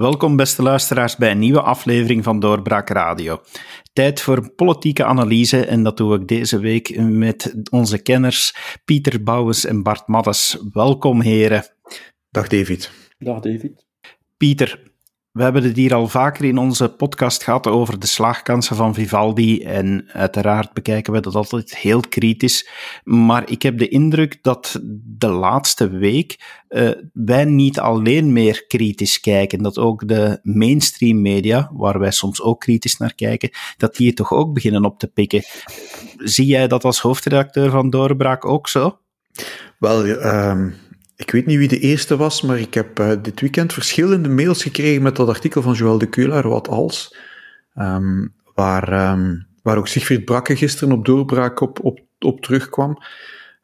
Welkom, beste luisteraars, bij een nieuwe aflevering van Doorbraak Radio. Tijd voor politieke analyse en dat doe ik deze week met onze kenners Pieter Bouwens en Bart Maddes. Welkom, heren. Dag David. Dag David. Pieter, we hebben het hier al vaker in onze podcast gehad over de slaagkansen van Vivaldi en uiteraard bekijken we dat altijd heel kritisch. Maar ik heb de indruk dat de laatste week uh, wij niet alleen meer kritisch kijken, dat ook de mainstream media, waar wij soms ook kritisch naar kijken, dat die het toch ook beginnen op te pikken. Zie jij dat als hoofdredacteur van Doorbraak ook zo? Wel, um ik weet niet wie de eerste was, maar ik heb uh, dit weekend verschillende mails gekregen met dat artikel van Joël de Keulaar, wat als, um, waar, um, waar ook Sigfried Brakke gisteren op doorbraak op, op, terugkwam.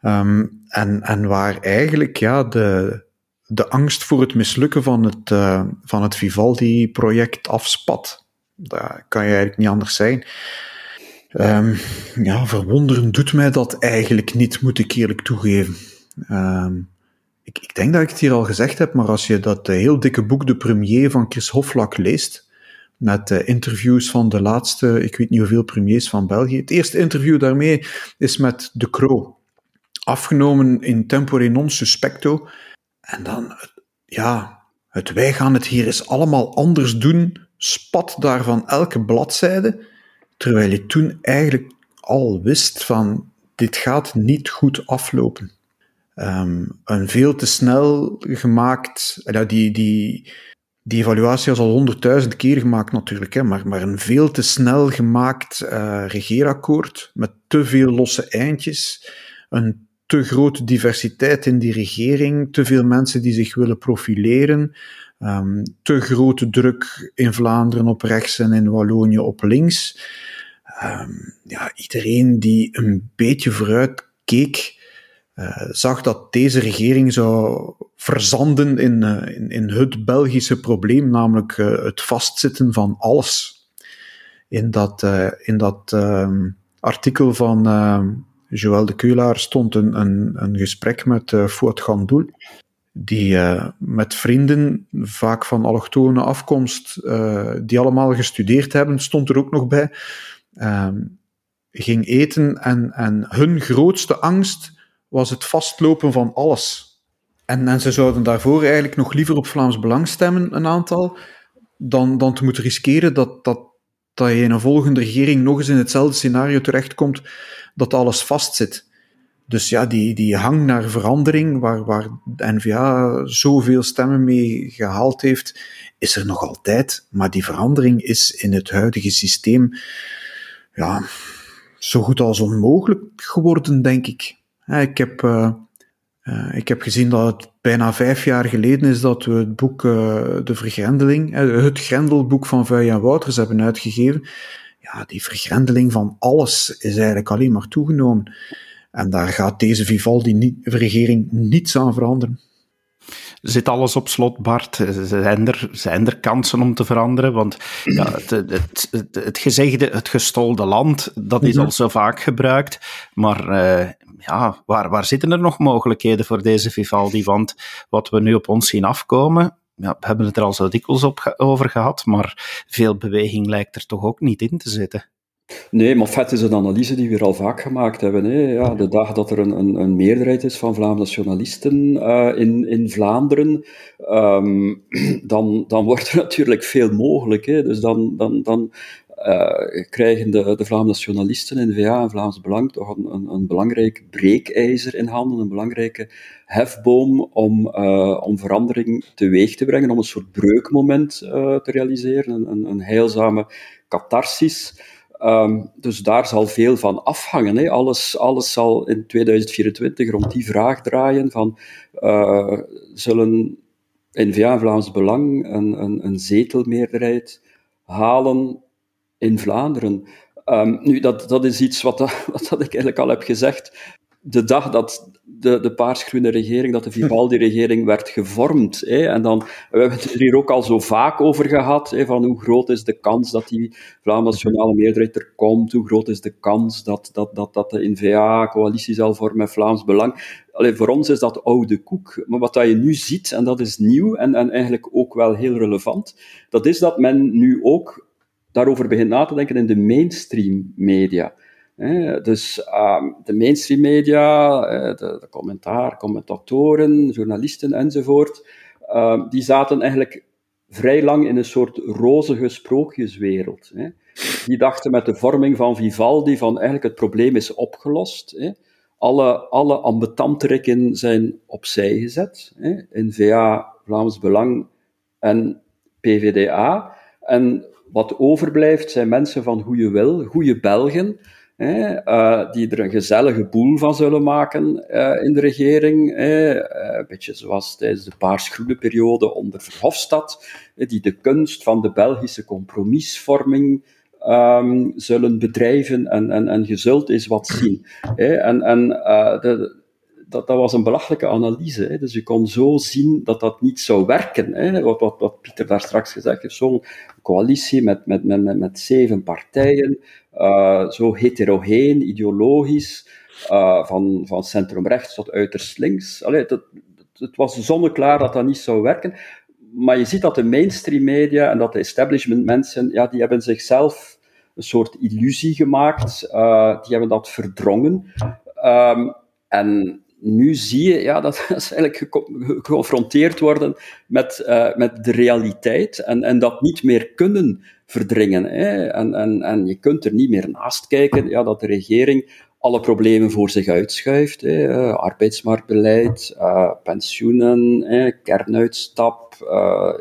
Um, en, en waar eigenlijk ja, de, de angst voor het mislukken van het, uh, van het Vivaldi-project afspat. Dat kan je eigenlijk niet anders zijn. Ja, verwonderen doet mij dat eigenlijk niet, moet ik eerlijk toegeven. Ik, ik, denk dat ik het hier al gezegd heb, maar als je dat eh, heel dikke boek De Premier van Chris Hoflak leest, met uh, interviews van de laatste, ik weet niet hoeveel premiers van België. Het eerste interview daarmee is met De Croo, afgenomen in tempore non suspecto. En dan, ja, het wij gaan het hier eens allemaal anders doen, spat daarvan elke bladzijde, terwijl je toen eigenlijk al wist van, dit gaat niet goed aflopen. Um, een veel te snel gemaakt, ja, die, die, die evaluatie was al honderdduizend keer gemaakt natuurlijk, hè, maar, maar een veel te snel gemaakt uh, regeerakkoord met te veel losse eindjes, een te grote diversiteit in die regering, te veel mensen die zich willen profileren, um, te grote druk in Vlaanderen op rechts en in Wallonië op links. Um, ja, iedereen die een beetje vooruit keek, zag dat deze regering zou verzanden in, uh, in, in, het Belgische probleem, namelijk uh, het vastzitten van alles. In dat, in dat ehm, artikel van Joël de Keulaar stond een, een, een gesprek met uh, Fouad Gandoul, die met vrienden, vaak van allochtone afkomst, die allemaal gestudeerd hebben, stond er ook nog bij, ehm, ging eten en, en hun grootste angst was het vastlopen van alles. En, en ze zouden daarvoor eigenlijk nog liever op Vlaams Belang stemmen, een aantal, dan, dan te moeten riskeren dat, dat, dat je in een volgende regering nog eens in hetzelfde scenario terechtkomt, dat alles vastzit. Dus ja, die, die hang naar verandering, waar, waar de N-VA zoveel stemmen mee gehaald heeft, is er nog altijd. Maar die verandering is in het huidige systeem ja, zo goed als onmogelijk geworden, denk ik. Ik heb, uh, uh, ik heb gezien dat het bijna vijf jaar geleden is dat we het boek uh, De Vergrendeling, het Grendelboek van Vuij en Wouters hebben uitgegeven. Ja, die vergrendeling van alles is eigenlijk alleen maar toegenomen. En daar gaat deze Vivaldi-regering niets aan veranderen. Zit alles op slot, Bart? Zijn er, zijn er kansen om te veranderen? Want ja, het, het, het, het gezegde, het gestolde land, dat is mhm. al zo vaak gebruikt. Maar uh, ja, waar, waar zitten er nog mogelijkheden voor deze Vivaldi? Want wat we nu op ons zien afkomen, ja, we hebben het er al zo dikwijls op over gehad, maar veel beweging lijkt er toch ook niet in te zitten. Nee, maar vet is een analyse die we al vaak gemaakt hebben. Hè. Ja, de dag dat er een, een, een meerderheid is van Vlaamse nationalisten uh, in, in Vlaanderen, um, dan, dan wordt er natuurlijk veel mogelijk. Hè. Dus dan, dan, dan uh, krijgen de, de Vlaamse nationalisten in VA en Vlaams Belang toch een, een, belangrijk breekijzer in handen, een belangrijke hefboom om, uh, om verandering teweeg te brengen, om een soort breukmoment uh, te realiseren, een, een, een heilzame catharsis. Um, dus daar zal veel van afhangen. Hè. Alles, alles zal in 2024 rond die vraag draaien van zullen N-VA en Vlaams Belang een, een, een zetelmeerderheid halen in Vlaanderen. Um, nu, dat, dat is iets wat, wat dat ik eigenlijk al heb gezegd. De dag dat de, de paars-groene regering, dat de Vivaldi-regering werd gevormd. Hè. En dan, we hebben het er hier ook al zo vaak over gehad, hè, van hoe groot is de kans dat die Vlaamse nationale meerderheid er komt, hoe groot is de kans dat, dat, dat, dat de N-VA coalitie zal vormen met Vlaams Belang. Allee, voor ons is dat oude koek. Maar wat dat je nu ziet, en dat is nieuw en, en eigenlijk ook wel heel relevant, dat is dat men nu ook daarover begint na te denken in de mainstream media dus uh, de mainstream media, uh, de, commentaar, commentatoren, journalisten enzovoort, uh, die zaten eigenlijk vrij lang in een soort rozige sprookjeswereld. Die dachten met de vorming van Vivaldi van eigenlijk het probleem is opgelost. Alle, alle ambetantrikken zijn opzij gezet. Hè. N-VA, Vlaams Belang en PVDA. En wat overblijft zijn mensen van goede wil, goede Belgen, uh, die er een gezellige boel van zullen maken uh, in de regering. Uh, een beetje zoals tijdens de paarsgroene periode onder Verhofstadt, die de kunst van de Belgische compromisvorming um, zullen bedrijven en, en, en je zult eens wat zien. en en de, dat, dat was een belachelijke analyse. Hè. Dus je kon zo zien dat dat niet zou werken. Hè. Wat, wat, Pieter daar straks gezegd heeft, zo'n coalitie met, met, met, met, zeven partijen, uh, zo heterogeen, ideologisch, uh, van, van centrum-rechts tot uiterst links. Allee, het, was zonneklaar dat dat niet zou werken. Maar je ziet dat de mainstream media en dat de establishment mensen, ja, die hebben zichzelf een soort illusie gemaakt. Uh, die hebben dat verdrongen. Um, en nu zie je ja, dat ze eigenlijk geconfronteerd worden met, uh, met de realiteit en, en dat niet meer kunnen verdringen. Hè. En, en, en je kunt er niet meer naast kijken ja, dat de regering alle problemen voor zich uitschuift. Hè. Uh, arbeidsmarktbeleid, uh, pensioenen, hè, kernuitstap,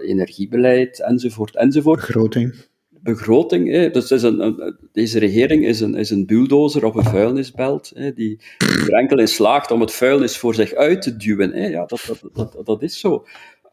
energiebeleid, enzovoort, enzovoort. Begroting begroting. Hè. Dus is een, deze regering is een, is een bulldozer op een vuilnisbelt, hè, die, er enkel in slaagt om het vuilnis voor zich uit te duwen. Hè. Ja, dat, dat, dat, dat is zo.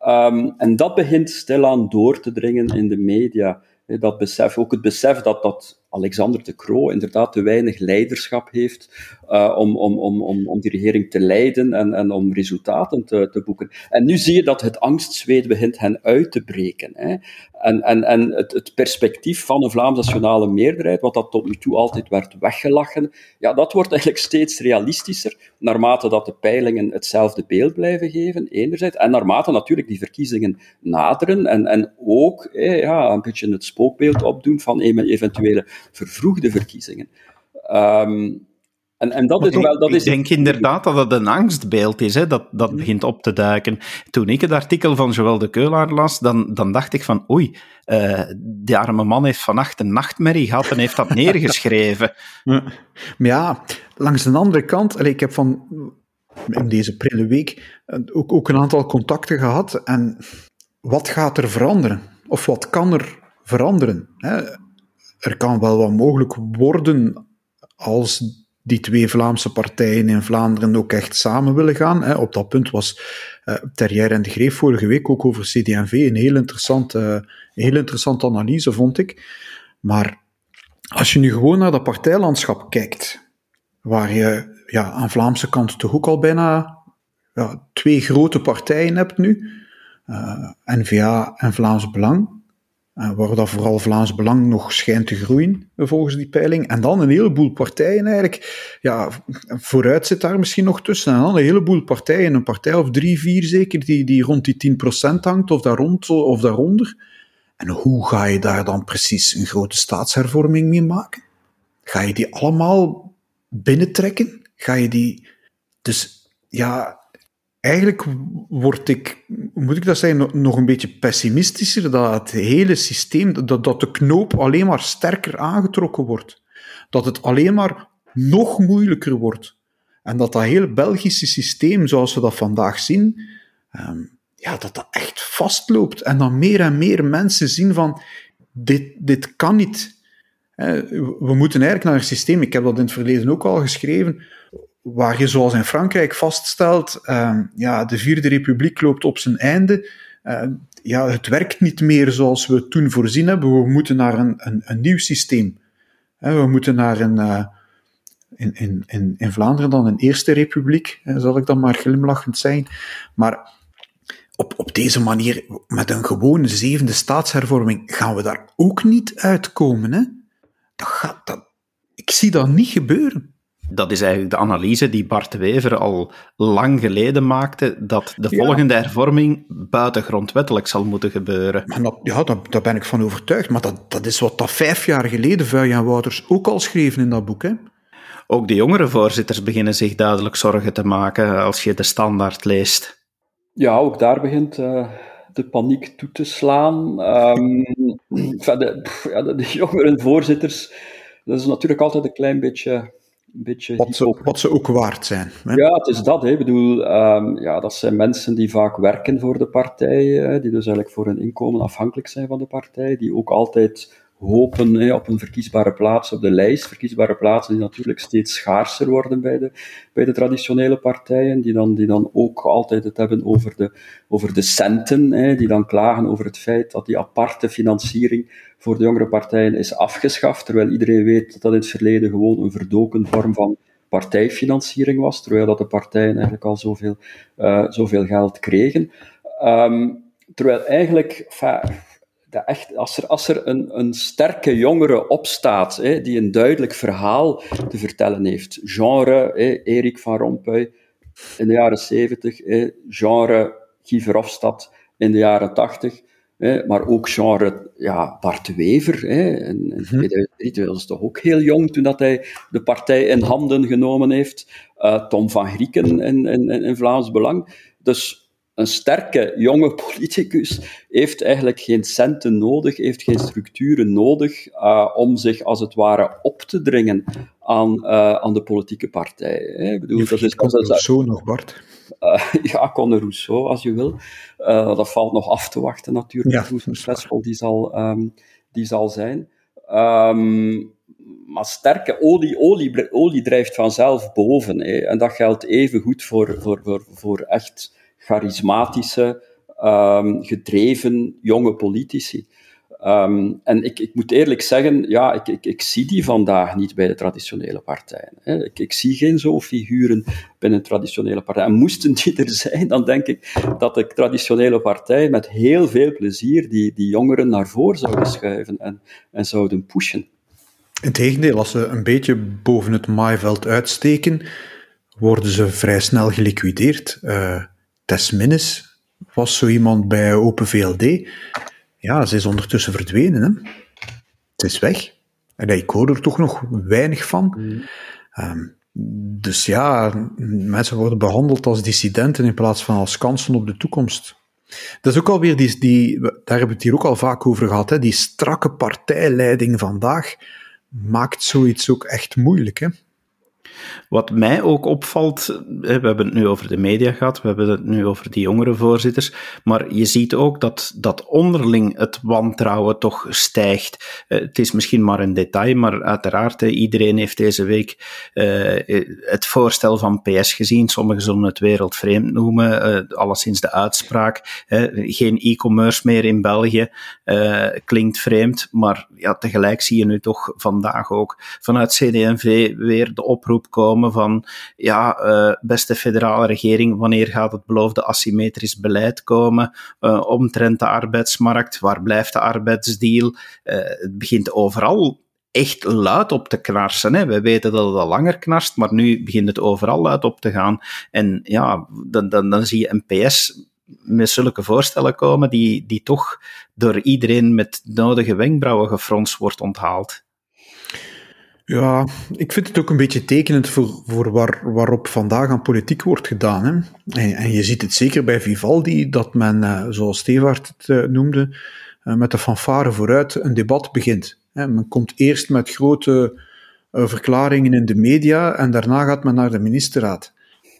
Um, en dat begint stilaan door te dringen in de media. Dat besef, ook het besef dat, dat Alexander de Croo inderdaad te weinig leiderschap heeft uh, om, om, om, om, om die regering te leiden en, en om resultaten te, te boeken. En nu zie je dat het angstzweet begint hen uit te breken. Hè. En, en, en het, het perspectief van een Vlaams nationale meerderheid, wat dat tot nu toe altijd werd weggelachen, ja, dat wordt eigenlijk steeds realistischer, naarmate dat de peilingen hetzelfde beeld blijven geven, enerzijds, en naarmate natuurlijk die verkiezingen naderen en, en ook ja, een beetje het spookbeeld opdoen van eventuele vervroegde verkiezingen. Um, en, en dat is wel, dat is ik denk inderdaad dat het een angstbeeld is, hè, dat, dat begint op te duiken. Toen ik het artikel van Joël de Keulaar las, dan, dan dacht ik van oei, uh, die arme man heeft vannacht een nachtmerrie gehad en heeft dat neergeschreven. Maar ja, langs de andere kant, ik heb van in deze prille week eh, ook, ook een aantal contacten gehad en wat gaat er veranderen? Of wat kan er veranderen? Hè? Er kan wel wat mogelijk worden als die twee Vlaamse partijen in Vlaanderen ook echt samen willen gaan. Op dat punt was uh, Terrière en de Greef vorige week ook over CD&V een heel interessante, heel interessante analyse, vond ik. Maar als je nu gewoon naar dat partijlandschap kijkt, waar je ja, aan Vlaamse kant toch ook al bijna ja, twee grote partijen hebt nu, uh, N-VA en Vlaams Belang, waar dat vooral Vlaams Belang nog schijnt te groeien, volgens die peiling. En dan een heleboel partijen eigenlijk. Ja, vooruit zit daar misschien nog tussen. En dan een heleboel partijen, een partij of drie, vier zeker, die, die rond die 10% hangt, of daar rond of daaronder. En hoe ga je daar dan precies een grote staatshervorming mee maken? Ga je die allemaal binnentrekken? Ga je die... Dus ja, eigenlijk word ik, moet ik dat zeggen, nog een beetje pessimistischer dat het hele systeem, dat, dat de knoop alleen maar sterker aangetrokken wordt. Dat het alleen maar nog moeilijker wordt. En dat dat hele Belgische systeem, zoals we dat vandaag zien, um, ja, dat dat echt vastloopt. En dan meer en meer mensen zien van, dit, dit kan niet. We moeten eigenlijk naar een systeem, ik heb dat in het verleden ook al geschreven, waar je zoals in Frankrijk vaststelt, uh, ja, de Vierde Republiek loopt op zijn einde. Uh, ja, het werkt niet meer zoals we toen voorzien hebben. We moeten naar een, een, een nieuw systeem. we moeten naar een, uh, in, in, in, in Vlaanderen dan een Eerste Republiek, zal ik dan maar glimlachend zijn. Maar op, op deze manier, met een gewone zevende staatshervorming, gaan we daar ook niet uitkomen. Hè? Dat gaat, dat, ik zie dat niet gebeuren dat is eigenlijk de analyse die Bart Wever al lang geleden maakte, dat de volgende hervorming buitengrondwettelijk zal moeten gebeuren. Maar dat, ja, daar, daar, ben ik van overtuigd. Maar dat, dat is wat dat vijf jaar geleden Vuij en Wouters ook al schreven in dat boek. Hè? Ook de jongere voorzitters beginnen zich duidelijk zorgen te maken als je de standaard leest. Ja, ook daar begint uh, de paniek toe te slaan. Um, de, ja, de, de jongere voorzitters, dat is natuurlijk altijd een klein beetje beetje... Wat ze, wat ze ook waard zijn. Hè? Ja, het is dat. Hè. Ik bedoel, um, ja, dat zijn mensen die vaak werken voor de partij, hè, die dus eigenlijk voor hun inkomen afhankelijk zijn van de partij, die ook altijd hopen hè, op een verkiesbare plaats op de lijst. Verkiesbare plaatsen die natuurlijk steeds schaarser worden bij de, bij de traditionele partijen, die dan, die dan ook altijd het hebben over de, over de centen, hè, die dan klagen over het feit dat die aparte financiering voor de jongere partijen is afgeschaft, terwijl iedereen weet dat dat in het verleden gewoon een verdoken vorm van partijfinanciering was, terwijl dat de partijen eigenlijk al zoveel, uh, zoveel geld kregen. Um, terwijl eigenlijk, echt, als er, als er een, een sterke jongere opstaat, hè, die een duidelijk verhaal te vertellen heeft, genre hè, Erik van Rompuy in de jaren 70, hè, genre Guy Verhofstadt in de jaren 80, hè, maar ook genre ja, Bart Wever. Hè, in, in 2003 was toch ook heel jong toen dat hij de partij in handen genomen heeft. Uh, Tom van Grieken in, in, in Vlaams Belang. Dus een sterke jonge politicus heeft eigenlijk geen centen nodig, heeft geen structuren nodig uh, om zich als het ware op te dringen aan, uh, aan de politieke partij. Hè. Ik bedoel, je dat is Conor Rousseau nog, Bart? Uh, ja, Conor Rousseau, als je wil. dat valt nog af te wachten natuurlijk, ja, hoe succesvol die zal, um, die zal zijn. Um, maar sterke olie, olie, olie drijft vanzelf boven. Hè. En dat geldt even goed voor, voor, voor, voor echt charismatische, um, gedreven jonge politici. Um, en ik, ik, moet eerlijk zeggen, ja, ik, ik, ik, zie die vandaag niet bij de traditionele partijen. Hè. Ik, zie geen zo figuren binnen traditionele partijen. En moesten die er zijn, dan denk ik dat de traditionele partijen met heel veel plezier die, die jongeren naar voren zouden schuiven en, en zouden pushen. Integendeel, als ze een beetje boven het maaiveld uitsteken, worden ze vrij snel geliquideerd. Uh, Tess was zo iemand bij Open VLD. Ja, ze is ondertussen verdwenen. Hè? Het is weg. En ik hoor er toch nog weinig van. Um, dus ja, mensen worden behandeld als dissidenten in plaats van als kansen op de toekomst. Dat is ook alweer die, die daar hebben we het hier ook al vaak over gehad, hè, die strakke partijleiding vandaag maakt zoiets ook echt moeilijk. Hè? Wat mij ook opvalt, we hebben het nu over de media gehad, we hebben het nu over die jongere voorzitters, maar je ziet ook dat, dat onderling het wantrouwen toch stijgt. Eh, het is misschien maar een detail, maar uiteraard, iedereen heeft deze week uh, het voorstel van PS gezien. Sommigen zullen het wereldvreemd noemen, uh, alleszins de uitspraak. geen e-commerce meer in België klinkt vreemd, maar ja, tegelijk zie je nu toch vandaag ook vanuit CD&V weer de oproep komen van, ja, uh, beste federale regering, wanneer gaat het beloofde asymmetrisch beleid komen uh, omtrent de arbeidsmarkt? Waar blijft de arbeidsdeal? Uh, het begint overal echt luid op te knarsen. Hè. We weten dat het al langer knarst, maar nu begint het overal luid op te gaan. En ja, dan, dan, dan zie je een PS met zulke voorstellen komen die, die toch door iedereen met nodige wenkbrauwen gefronst wordt onthaald. Ja, ik vind het ook een beetje tekenend voor, voor waar, waarop vandaag aan politiek wordt gedaan. Hè. En, en, je ziet het zeker bij Vivaldi, dat men, eh, zoals Stevaart het eh, noemde, eh, met de fanfare vooruit een debat begint. Men komt eerst met grote verklaringen in de media en daarna gaat men naar de ministerraad.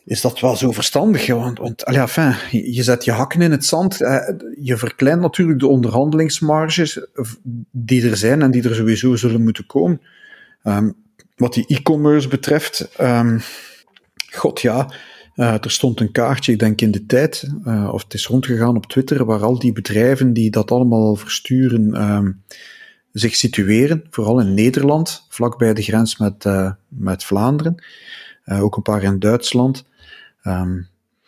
Is dat wel zo verstandig? Want, want je zet je hakken in het zand. Je verkleint natuurlijk de onderhandelingsmarges die er zijn en die er sowieso zullen moeten komen. Um, wat die e-commerce betreft, um, god ja, uh, er stond een kaartje, ik denk in de tijd, uh, of het is rondgegaan op Twitter, waar al die bedrijven die dat allemaal versturen, um, zich situeren, vooral in Nederland, vlakbij de grens met, met Vlaanderen, ook een paar in Duitsland.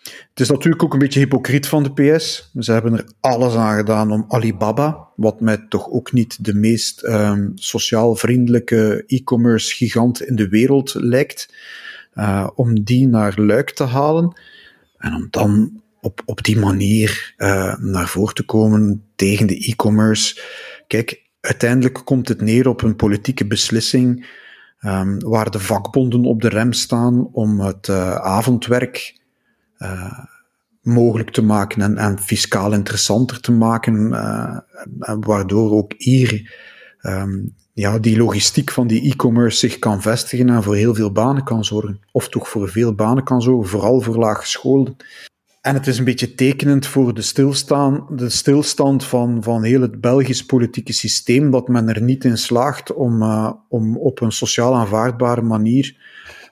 Het is natuurlijk ook een beetje hypocriet van de PS. Ze hebben er alles aan gedaan om Alibaba, wat mij toch ook niet de meest um, sociaal vriendelijke e-commerce gigant in de wereld lijkt, uh, om die naar Luik te halen. En om dan op, op die manier uh, naar voren te komen tegen de e-commerce. Kijk, uiteindelijk komt het neer op een politieke beslissing um, waar de vakbonden op de rem staan om het uh, avondwerk uh, mogelijk te maken en, en fiscaal interessanter te maken, uh, waardoor ook hier um, ja, die logistiek van die e-commerce zich kan vestigen en voor heel veel banen kan zorgen. Of toch voor veel banen kan zorgen, vooral voor laaggescholden. En het is een beetje tekenend voor de, stilstaan, de stilstand van, van heel het Belgisch politieke systeem, dat men er niet in slaagt om, uh, om op een sociaal aanvaardbare manier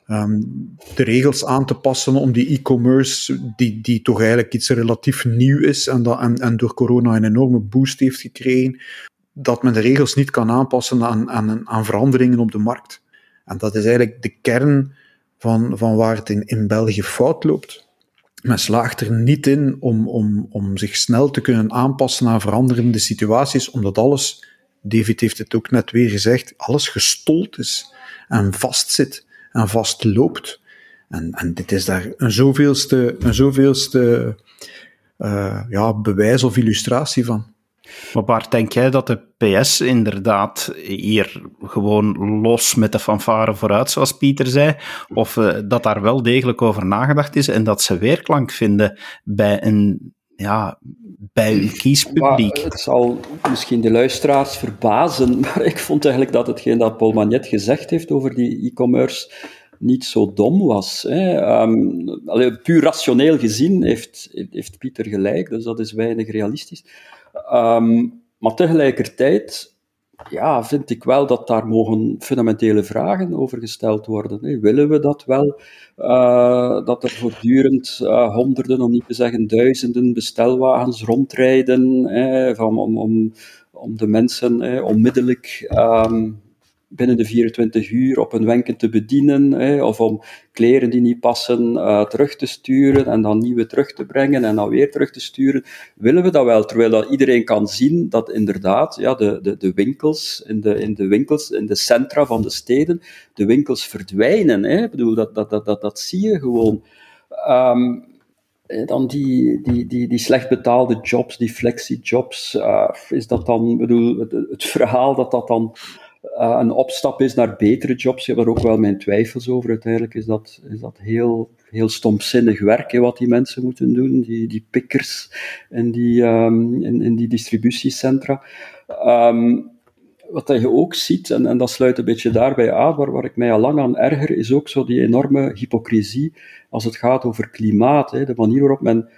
um, de regels aan te passen om die e-commerce, die, die toch eigenlijk iets relatief nieuw is en, dat, en, en door corona een enorme boost heeft gekregen, dat men de regels niet kan aanpassen aan, aan, aan veranderingen op de markt. En dat is eigenlijk de kern van, van waar het in, in België fout loopt. Men slaagt er niet in om, om, om zich snel te kunnen aanpassen aan veranderende situaties, omdat alles, David heeft het ook net weer gezegd, alles gestold is en vastzit en vastloopt. En, en dit is daar een zoveelste, een zoveelste uh, ja, bewijs of illustratie van. Maar waar denk jij dat de PS inderdaad hier gewoon los met de fanfare vooruit, zoals Pieter zei, of uh, dat daar wel degelijk over nagedacht is en dat ze weerklank vinden bij een ja, bij uw kiespubliek. het zal misschien de luisteraars verbazen, maar ik vond eigenlijk dat hetgeen dat Paul Magnet gezegd heeft over die e-commerce niet zo dom was. Hè. Um, puur rationeel gezien heeft, heeft Pieter gelijk, dus dat is weinig realistisch. Um, maar tegelijkertijd ja, vind ik wel dat daar mogen fundamentele vragen over gesteld worden. Hè. Willen we dat wel? Uh, dat er voortdurend uh, honderden, om niet te zeggen duizenden bestelwagens rondrijden hè, van, om, om, de mensen hè, onmiddellijk um, binnen de 24 uur op een wenken te bedienen, hè, of om kleren die niet passen uh, terug te sturen en dan nieuwe terug te brengen en dan weer terug te sturen. Willen we dat wel? Terwijl dat iedereen kan zien dat inderdaad ja, de, de, de winkels, in de, in de winkels, in de centra van de steden, de winkels verdwijnen. Hè. Ik bedoel, dat, dat, dat, dat, dat zie je gewoon. Um, dan die, die, die, die slecht betaalde jobs, die flexi-jobs, uh, is dat dan, bedoel, het, verhaal dat dat dan uh, een opstap is naar betere jobs. Ik heb daar ook wel mijn twijfels over. Uiteindelijk is dat, is dat heel, heel stomzinnig werk hè, wat die mensen moeten doen, die, die pikkers en die, um, in, in die distributiecentra. Um, wat je ook ziet, en, en dat sluit een beetje daarbij aan, waar, waar ik mij al lang aan erger, is ook zo die enorme hypocrisie als het gaat over klimaat. Hè, de manier waarop men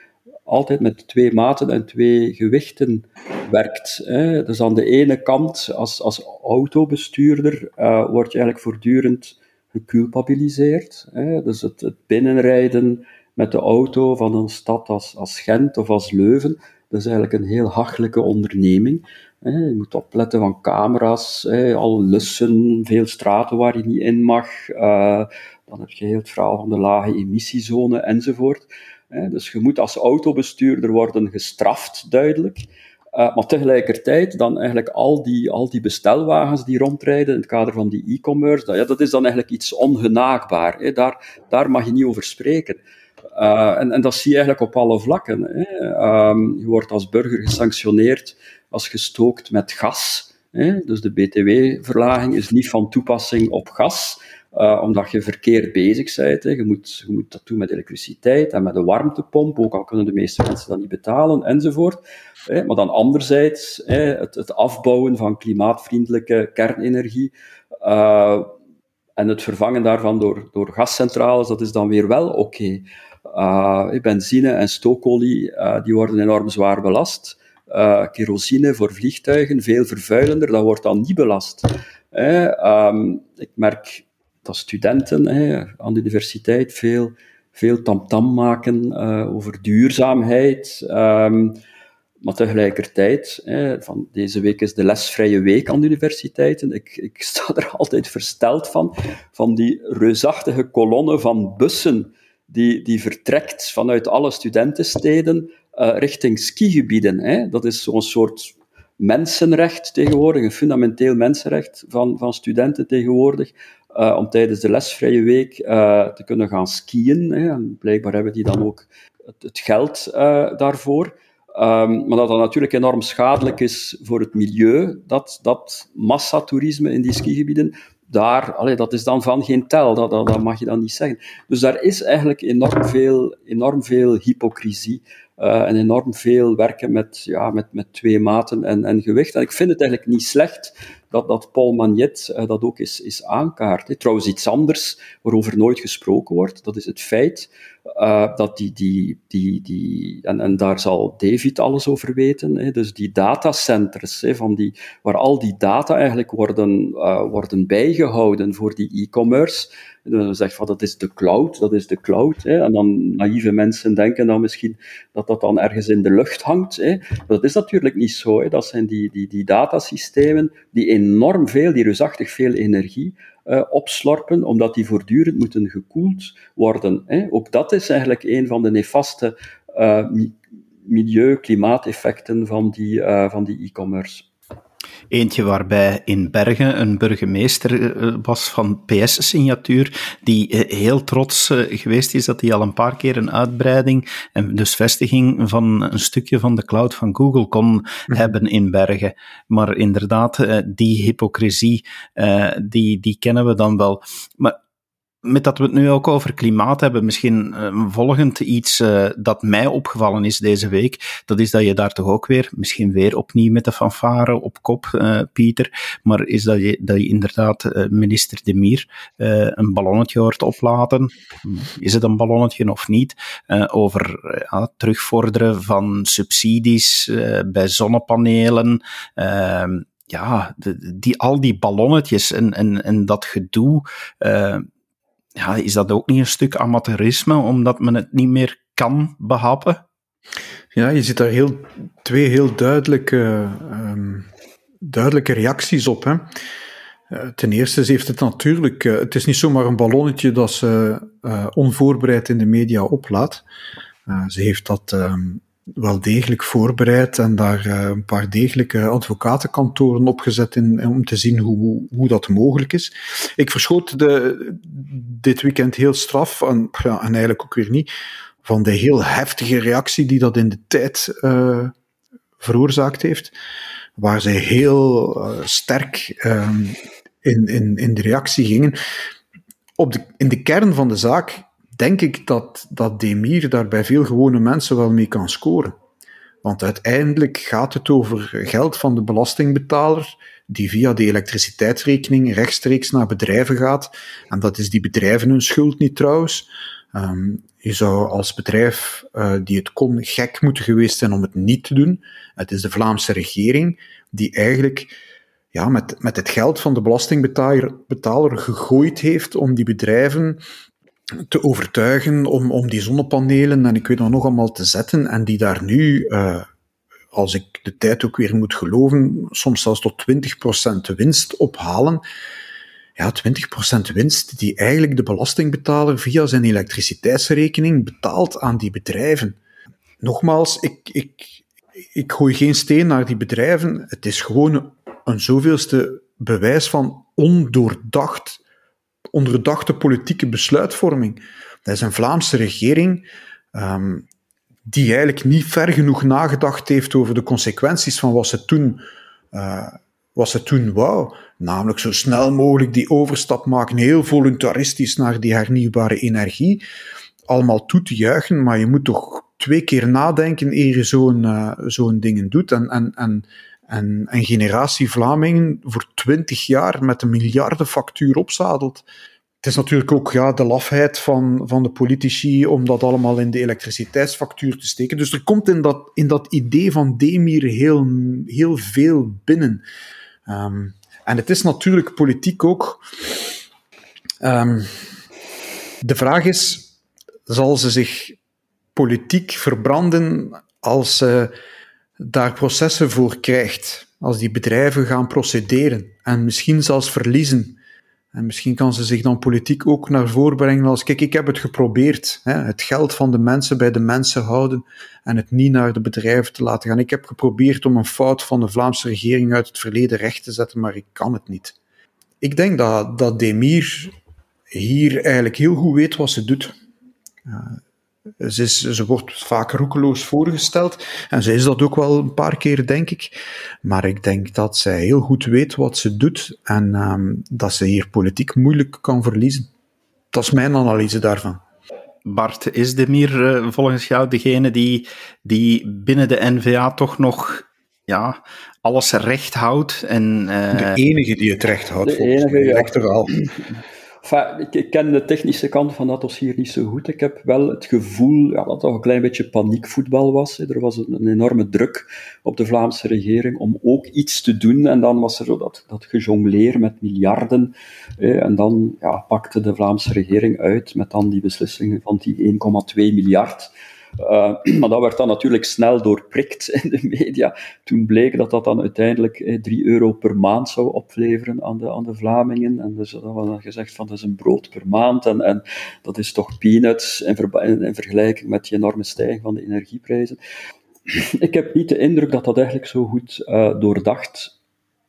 altijd met twee maten en twee gewichten werkt. Hè. Dus aan de ene kant, als, als autobestuurder, uh, word je eigenlijk voortdurend geculpabiliseerd. Hè. Dus het, binnenrijden met de auto van een stad als, als Gent of als Leuven, dat is eigenlijk een heel hachelijke onderneming. Je moet opletten van camera's, al lussen, veel straten waar je niet in mag. Uh, dan heb je heel het verhaal van de lage emissiezone enzovoort. Dus je moet als autobestuurder worden gestraft, duidelijk. Uh, maar tegelijkertijd dan eigenlijk al die, al die bestelwagens die rondrijden in het kader van die e-commerce, dat, ja, dat is dan eigenlijk iets ongenaakbaar. Daar, daar mag je niet over spreken. Uh, en, en dat zie je eigenlijk op alle vlakken. Um, je wordt als burger gesanctioneerd als gestookt met gas. Dus de btw-verlaging is niet van toepassing op gas. Uh, omdat je verkeerd bezig bent. Hè. Je, moet, je moet dat doen met elektriciteit en met een warmtepomp, ook al kunnen de meeste mensen dat niet betalen, enzovoort. Hè. Maar dan anderzijds hè, het, het, afbouwen van klimaatvriendelijke kernenergie uh, en het vervangen daarvan door, door gascentrales, dat is dan weer wel oké. Uh, benzine en stookolie die worden enorm zwaar belast. kerosine voor vliegtuigen, veel vervuilender, dat wordt dan niet belast. Um, ik merk dat studenten hè, aan de universiteit veel, veel tamtam maken uh, over duurzaamheid. Um, Maar tegelijkertijd, hè, van deze week is de lesvrije week aan de universiteiten. Ik, ik sta er altijd versteld van, van die reusachtige kolonne van bussen die, die vertrekt vanuit alle studentensteden uh, richting skigebieden. Hè. Dat is zo'n soort mensenrecht tegenwoordig, een fundamenteel mensenrecht van, van studenten tegenwoordig, uh, om tijdens de lesvrije week uh, te kunnen gaan skiën. Hè. En blijkbaar hebben die dan ook het, geld daarvoor. Um, maar dat dat natuurlijk enorm schadelijk is voor het milieu, dat, dat massatoerisme in die skigebieden, daar, dat is dan van geen tel, dat, dat, mag je dan niet zeggen. Dus daar is eigenlijk enorm veel, enorm veel hypocrisie en enorm veel werken met, ja, met, met twee maten en, en gewicht. En ik vind het eigenlijk niet slecht dat, dat Paul Magnet uh, dat ook is, is aankaart. Trouwens, iets anders waarover nooit gesproken wordt, dat is het feit uh, dat die, die, die, die en, en daar zal David alles over weten, hè, dus die datacenters, hè, van die, waar al die data eigenlijk worden, uh, worden bijgehouden voor die e-commerce. Dan zegt van dat is de cloud, dat is de cloud. Hè, en dan naïeve mensen denken dan misschien dat dat dan ergens in de lucht hangt. Hè. Dat is natuurlijk niet zo. Hè. Dat zijn die, die, die datasystemen die enorm veel, die reusachtig veel energie uh, opslorpen, omdat die voortdurend moeten gekoeld worden. Hè. Ook dat is eigenlijk een van de nefaste uh, milieu-klimaateffecten van die uh, van die e-commerce. Eentje waarbij in Bergen een burgemeester eh, was van PS-signatuur, die eh, heel trots eh, geweest is dat hij al een paar keer een uitbreiding en dus vestiging van een stukje van de cloud van Google kon mhm. hebben in Bergen. Maar inderdaad, die hypocrisie, die, die kennen we dan wel. Maar met dat we het nu ook over klimaat hebben, misschien uh, volgend iets uh, dat mij opgevallen is deze week, dat is dat je daar toch ook weer, misschien weer opnieuw met de fanfare op kop, uh, Pieter, maar is dat je, dat je inderdaad minister De Mier een ballonnetje hoort oplaten, is het een ballonnetje of niet, over terugvorderen van subsidies bij zonnepanelen, ja, die, al die ballonnetjes en, en, en dat gedoe, ja, is dat ook niet een stuk amateurisme, omdat men het niet meer kan behappen? Ja, je ziet daar heel, twee heel duidelijke, um, duidelijke reacties op. Hè. Uh, ten eerste, heeft het natuurlijk. Uh, het is niet zomaar een ballonnetje dat ze uh, onvoorbereid in de media oplaat. ze heeft dat um, wel degelijk voorbereid en daar uh, een paar degelijke advocatenkantoren opgezet in, om te zien hoe, hoe dat mogelijk is. Ik verschoot de, dit weekend heel straf, en, ja, en eigenlijk ook weer niet, van de heel heftige reactie die dat in de tijd uh, veroorzaakt heeft, waar zij heel sterk um, in, in, in de reactie gingen. Op de, in de kern van de zaak denk ik dat, dat Demir daar bij veel gewone mensen wel mee kan scoren. Want uiteindelijk gaat het over geld van de belastingbetaler, die via de elektriciteitsrekening rechtstreeks naar bedrijven gaat. En dat is die bedrijven hun schuld niet trouwens. Um, je zou als bedrijf uh, die het kon gek moeten geweest zijn om het niet te doen. Het is de Vlaamse regering die eigenlijk ja, met, met het geld van de belastingbetaler betaler gegooid heeft om die bedrijven te overtuigen om, om die zonnepanelen en ik weet nog allemaal te zetten en die daar nu, uh, als ik de tijd ook weer moet geloven, soms zelfs tot 20% winst ophalen. Ja, 20% winst die eigenlijk de belastingbetaler via zijn elektriciteitsrekening betaalt aan die bedrijven. Nogmaals, ik, ik, ik gooi geen steen naar die bedrijven. Het is gewoon een zoveelste bewijs van ondoordacht onderdachte politieke besluitvorming. Dat is een Vlaamse regering um, die eigenlijk niet ver genoeg nagedacht heeft over de consequenties van wat ze toen, uh, wat ze toen wou. Namelijk zo snel mogelijk die overstap maken, heel voluntaristisch naar die hernieuwbare energie. Allemaal toe te juichen, maar je moet toch twee keer nadenken eer je zo'n uh, zo'n dingen doet. En, en, en en een generatie Vlamingen voor twintig jaar met een miljardenfactuur opzadelt. Het is natuurlijk ook ja, de lafheid van, van de politici om dat allemaal in de elektriciteitsfactuur te steken. Dus er komt in dat, in dat idee van Demir heel, heel veel binnen. Um, en het is natuurlijk politiek ook. Um, de vraag is: zal ze zich politiek verbranden als ze daar processen voor krijgt, als die bedrijven gaan procederen en misschien zelfs verliezen, en misschien kan ze zich dan politiek ook naar voren brengen als, kijk, ik heb het geprobeerd, hè, het geld van de mensen bij de mensen houden en het niet naar de bedrijven te laten gaan. Ik heb geprobeerd om een fout van de Vlaamse regering uit het verleden recht te zetten, maar ik kan het niet. Ik denk dat, dat Demir hier eigenlijk heel goed weet wat ze doet. Ze, is, ze wordt vaak roekeloos voorgesteld en ze is dat ook wel een paar keer, denk ik. Maar ik denk dat zij heel goed weet wat ze doet en um, dat ze hier politiek moeilijk kan verliezen. Dat is mijn analyse daarvan. Bart, is Demir uh, volgens jou degene die, die binnen de NVA toch nog ja, alles recht houdt? En, uh... De enige die het recht houdt, de volgens enige, mij, ja. Ik, ken de technische kant van dat dossier niet zo goed. Ik heb wel het gevoel ja, dat toch een klein beetje paniekvoetbal was. Er was een, enorme druk op de Vlaamse regering om ook iets te doen. En dan was er zo dat, dat gejongleer met miljarden. en dan ja, pakte de Vlaamse regering uit met dan die beslissingen van die 1,2 miljard. Uh, maar dat werd dan natuurlijk snel doorprikt in de media. Toen bleek dat dat dan uiteindelijk eh, 3 euro per maand zou opleveren aan de, aan de Vlamingen. En dus dat was dan gezegd van dat is een brood per maand. En, en dat is toch peanuts in, ver, in, vergelijking met die enorme stijging van de energieprijzen. Ik heb niet de indruk dat dat eigenlijk zo goed uh, doordacht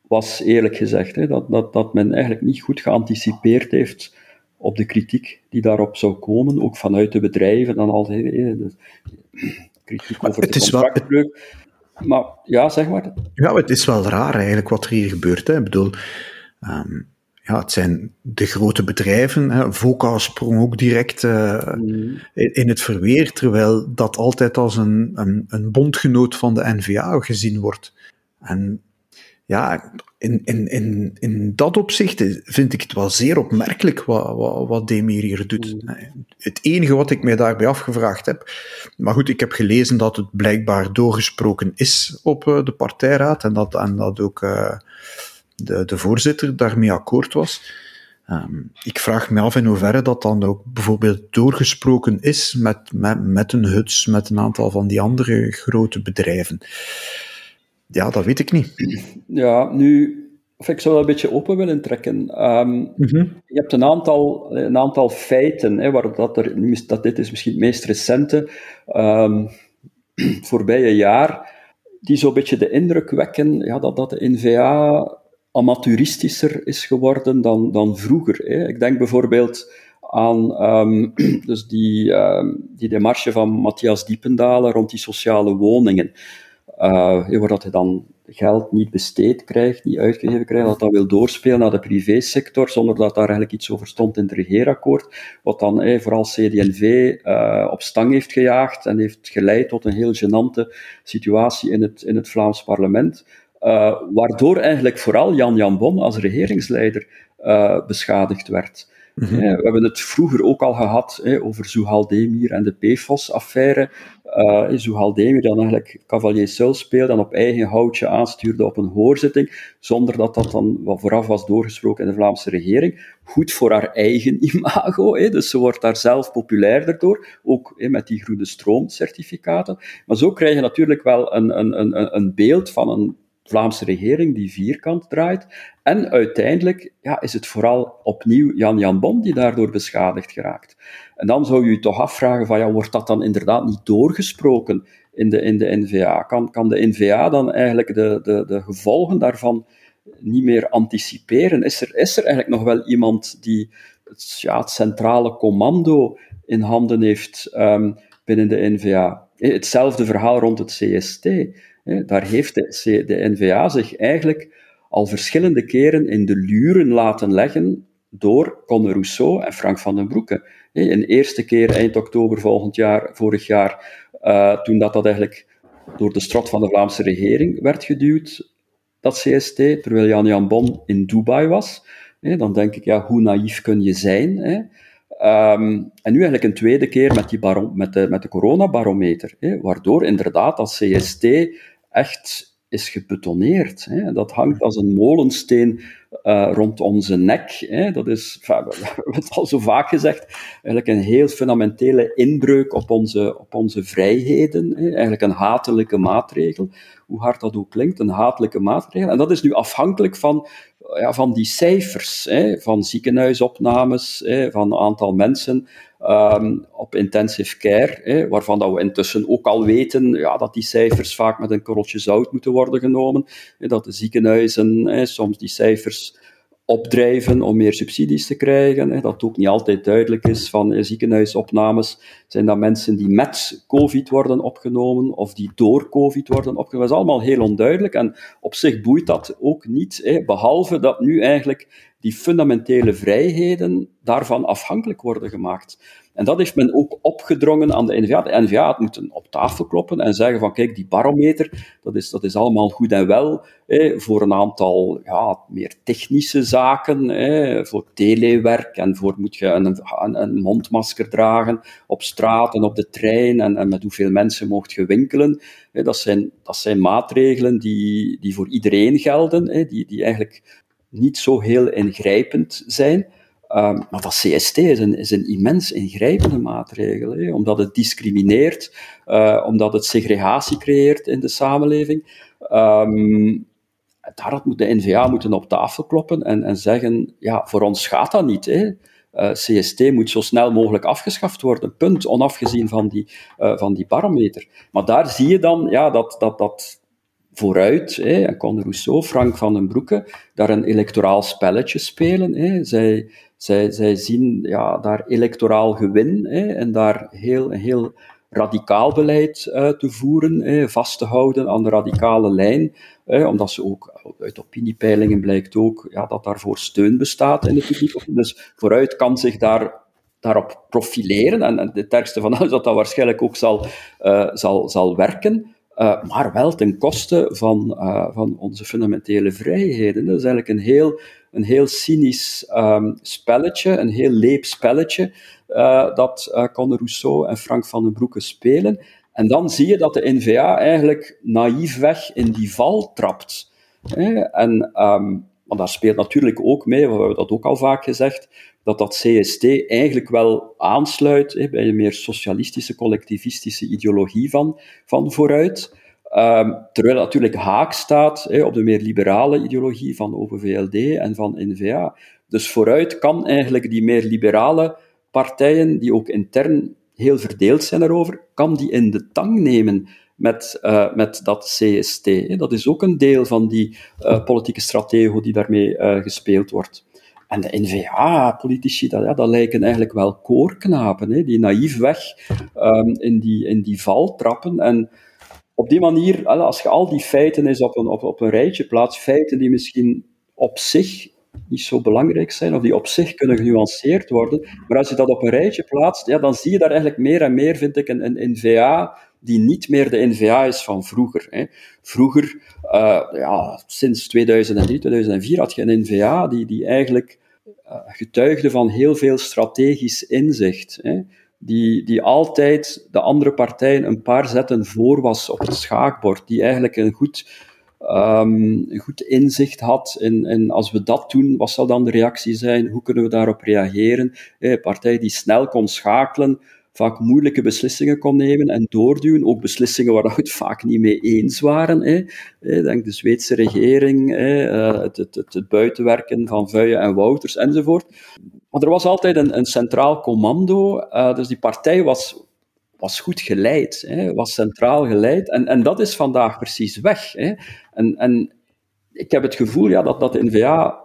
was, eerlijk gezegd. Hè. Dat, dat, dat men eigenlijk niet goed geanticipeerd heeft op de kritiek die daarop zou komen, ook vanuit de bedrijven en al de kritiek over het de contractbreuk. Maar ja, zeg maar. Ja, het is wel raar eigenlijk wat er hier gebeurt. Hè. Ik bedoel, um, ja, het zijn de grote bedrijven. Hè. Voca sprong ook direct uh, mm. in het verweer, terwijl dat altijd als een, een, een bondgenoot van de NVA gezien wordt. En ja, in, in, in, in dat opzicht vind ik het wel zeer opmerkelijk wat, wat, wat Demir hier doet. Mm. Het enige wat ik mij daarbij afgevraagd heb, maar goed, ik heb gelezen dat het blijkbaar doorgesproken is op uh, de partijraad en dat, en dat ook uh, de, de voorzitter daarmee akkoord was. Um, ik vraag me af in hoeverre dat dan ook bijvoorbeeld doorgesproken is met, met, met een huts, met een aantal van die andere grote bedrijven. Ja, dat weet ik niet. Ja, nu, of ik zou dat een beetje open willen trekken. Um, mm -hmm. Je hebt een aantal, een aantal feiten, hè, waar dat, er, dat dit is misschien het meest recente, um, voorbije jaar, die zo'n beetje de indruk wekken ja, dat, dat de NVA amateuristischer is geworden dan, dan vroeger. Hè. Ik denk bijvoorbeeld aan um, dus die, die demarche van Matthias Diependalen rond die sociale woningen uh, waar dat hij dan geld niet besteed krijgt, niet uitgegeven krijgt, dat dat wil doorspelen naar de privésector, zonder dat daar eigenlijk iets over stond in het regeerakkoord, wat dan eh, vooral CD&V uh, op stang heeft gejaagd en heeft geleid tot een heel gênante situatie in het, in het Vlaams parlement, waardoor eigenlijk vooral Jan Jan Bon als regeringsleider beschadigd werd. Mm -hmm. we hebben het vroeger ook al gehad over Zuhal Demir en de PFOS-affaire. Uh, Zuhal Demir dan eigenlijk cavalier Seul speelde en op eigen houtje aanstuurde op een hoorzitting, zonder dat dat dan wat vooraf was doorgesproken in de Vlaamse regering. Goed voor haar eigen imago, hè, dus ze wordt daar zelf populairder door, ook hè, met die groene stroomcertificaten. Maar zo krijg je natuurlijk wel een, een, een, een beeld van een Vlaamse regering die vierkant draait. En uiteindelijk ja, is het vooral opnieuw Jan Jan Bon die daardoor beschadigd geraakt. En dan zou je je toch afvragen van, ja, wordt dat dan inderdaad niet doorgesproken in de, in de NVA? Kan, kan de NVA dan eigenlijk de, de, de gevolgen daarvan niet meer anticiperen? Is er, is er eigenlijk nog wel iemand die het, ja, centrale commando in handen heeft um, binnen de NVA? Hetzelfde verhaal rond het CST. Daar heeft de, de NVA zich eigenlijk al verschillende keren in de luren laten leggen door Conor Rousseau en Frank van den Broeke. Een eerste keer eind oktober volgend jaar, vorig jaar, uh, toen dat, dat eigenlijk door de strot van de Vlaamse regering werd geduwd, dat CST, terwijl Jan-Jan Bon in Dubai was. Dan denk ik, ja, hoe naïef kun je zijn? Um, en nu eigenlijk een tweede keer met, die met de, met de coronabarometer, hè, waardoor inderdaad dat CST echt is gebetonneerd. Hè. Dat hangt als een molensteen uh, rond onze nek. Hè. Dat is, enfin, we hebben het al zo vaak gezegd, eigenlijk een heel fundamentele inbreuk op onze, op onze vrijheden. Hè. Eigenlijk een hatelijke maatregel, hoe hard dat ook klinkt, een hatelijke maatregel. En dat is nu afhankelijk van, ja, van die cijfers, hè, van ziekenhuisopnames, hè, van aantal mensen um, op intensive care, waarvan dat we intussen ook al weten ja, dat die cijfers vaak met een korreltje zout moeten worden genomen, dat de ziekenhuizen soms die cijfers opdrijven om meer subsidies te krijgen. Hè, dat ook niet altijd duidelijk is van ziekenhuisopnames. Zijn dat mensen die met COVID worden opgenomen of die door COVID worden opgenomen? Dat is allemaal heel onduidelijk en op zich boeit dat ook niet, hè, behalve dat nu eigenlijk die fundamentele vrijheden daarvan afhankelijk worden gemaakt. En dat heeft men ook opgedrongen aan de NVA. De NVA had moeten op tafel kloppen en zeggen van kijk, die barometer, dat is, dat is allemaal goed en wel voor een aantal ja, meer technische zaken, voor telewerk en voor moet je een, een, mondmasker dragen op straat en op de trein en, en met hoeveel mensen mocht je winkelen. dat, zijn, dat zijn maatregelen die, die voor iedereen gelden, die, die eigenlijk niet zo heel ingrijpend zijn. Um, maar dat CST is een, is een immens ingrijpende maatregel, hè, omdat het discrimineert, uh, omdat het segregatie creëert in de samenleving. Um, daar had de NVA moeten op tafel kloppen en, en zeggen, ja, voor ons gaat dat niet. Hè. Uh, CST moet zo snel mogelijk afgeschaft worden, punt, onafgezien van die, uh, van die parameter. Maar daar zie je dan ja, dat, dat, dat vooruit, hè, en Rousseau, Frank van den Broeke, daar een electoraal spelletje spelen. Hè. Zij, zij, zij zien ja, daar electoraal gewin hè, en daar heel, heel radicaal beleid uh, te voeren, hè, vast te houden aan de radicale lijn, hè, omdat ze ook, uit opiniepeilingen blijkt ook, ja, dat daarvoor steun bestaat in de publiek. Dus vooruit kan zich daar daarop profileren. En, en het ergste van alles dat dat waarschijnlijk ook zal, uh, zal, zal werken. Uh, maar wel ten koste van, uh, van onze fundamentele vrijheden. Dat is eigenlijk een heel, een heel cynisch um, spelletje, een heel leep spelletje, uh, dat uh, Conde Rousseau en Frank van den Broeke spelen. En dan zie je dat de NVA eigenlijk naïefweg in die val trapt. En um, maar daar speelt natuurlijk ook mee, we hebben dat ook al vaak gezegd, dat dat CST eigenlijk wel aansluit hè, bij een meer socialistische, collectivistische ideologie van, van vooruit. Um, terwijl natuurlijk haak staat hè, op de meer liberale ideologie van OpenVLD en van NVA. Dus vooruit kan eigenlijk die meer liberale partijen, die ook intern heel verdeeld zijn daarover, kan die in de tang nemen met, uh, met dat CST. Dat is ook een deel van die uh, politieke stratego die daarmee uh, gespeeld wordt. En de NVA-politici, dat, lijken eigenlijk wel koorknapen, hè, die naïef weg um, in, die, in die val trappen. En op die manier, als je al die feiten eens op een, op, op een rijtje plaatst, feiten die misschien op zich niet zo belangrijk zijn, of die op zich kunnen genuanceerd worden, maar als je dat op een rijtje plaatst, ja, dan zie je daar eigenlijk meer en meer, vind ik, een, een NVA die niet meer de NVA is van vroeger. Hè. Vroeger, uh, ja, sinds 2003, 2004, had je een NVA die, die eigenlijk getuigde van heel veel strategisch inzicht. Hè. Die, die altijd de andere partijen een paar zetten voor was op het schaakbord. Die eigenlijk een goed, um, een goed inzicht had in, in als we dat doen, wat zal dan de reactie zijn? Hoe kunnen we daarop reageren? Een partij die snel kon schakelen, vaak moeilijke beslissingen kon nemen en doorduwen. Ook beslissingen waar we het vaak niet mee eens waren. Hè. Denk de Zweedse regering, hè, eh, het, het, het, buitenwerken van Vuyen en Wouters enzovoort. Maar er was altijd een, een centraal commando, uh, dus die partij was, was goed geleid, hè, was centraal geleid. En, en dat is vandaag precies weg. Hè. En, en ik heb het gevoel ja, dat, dat de NVA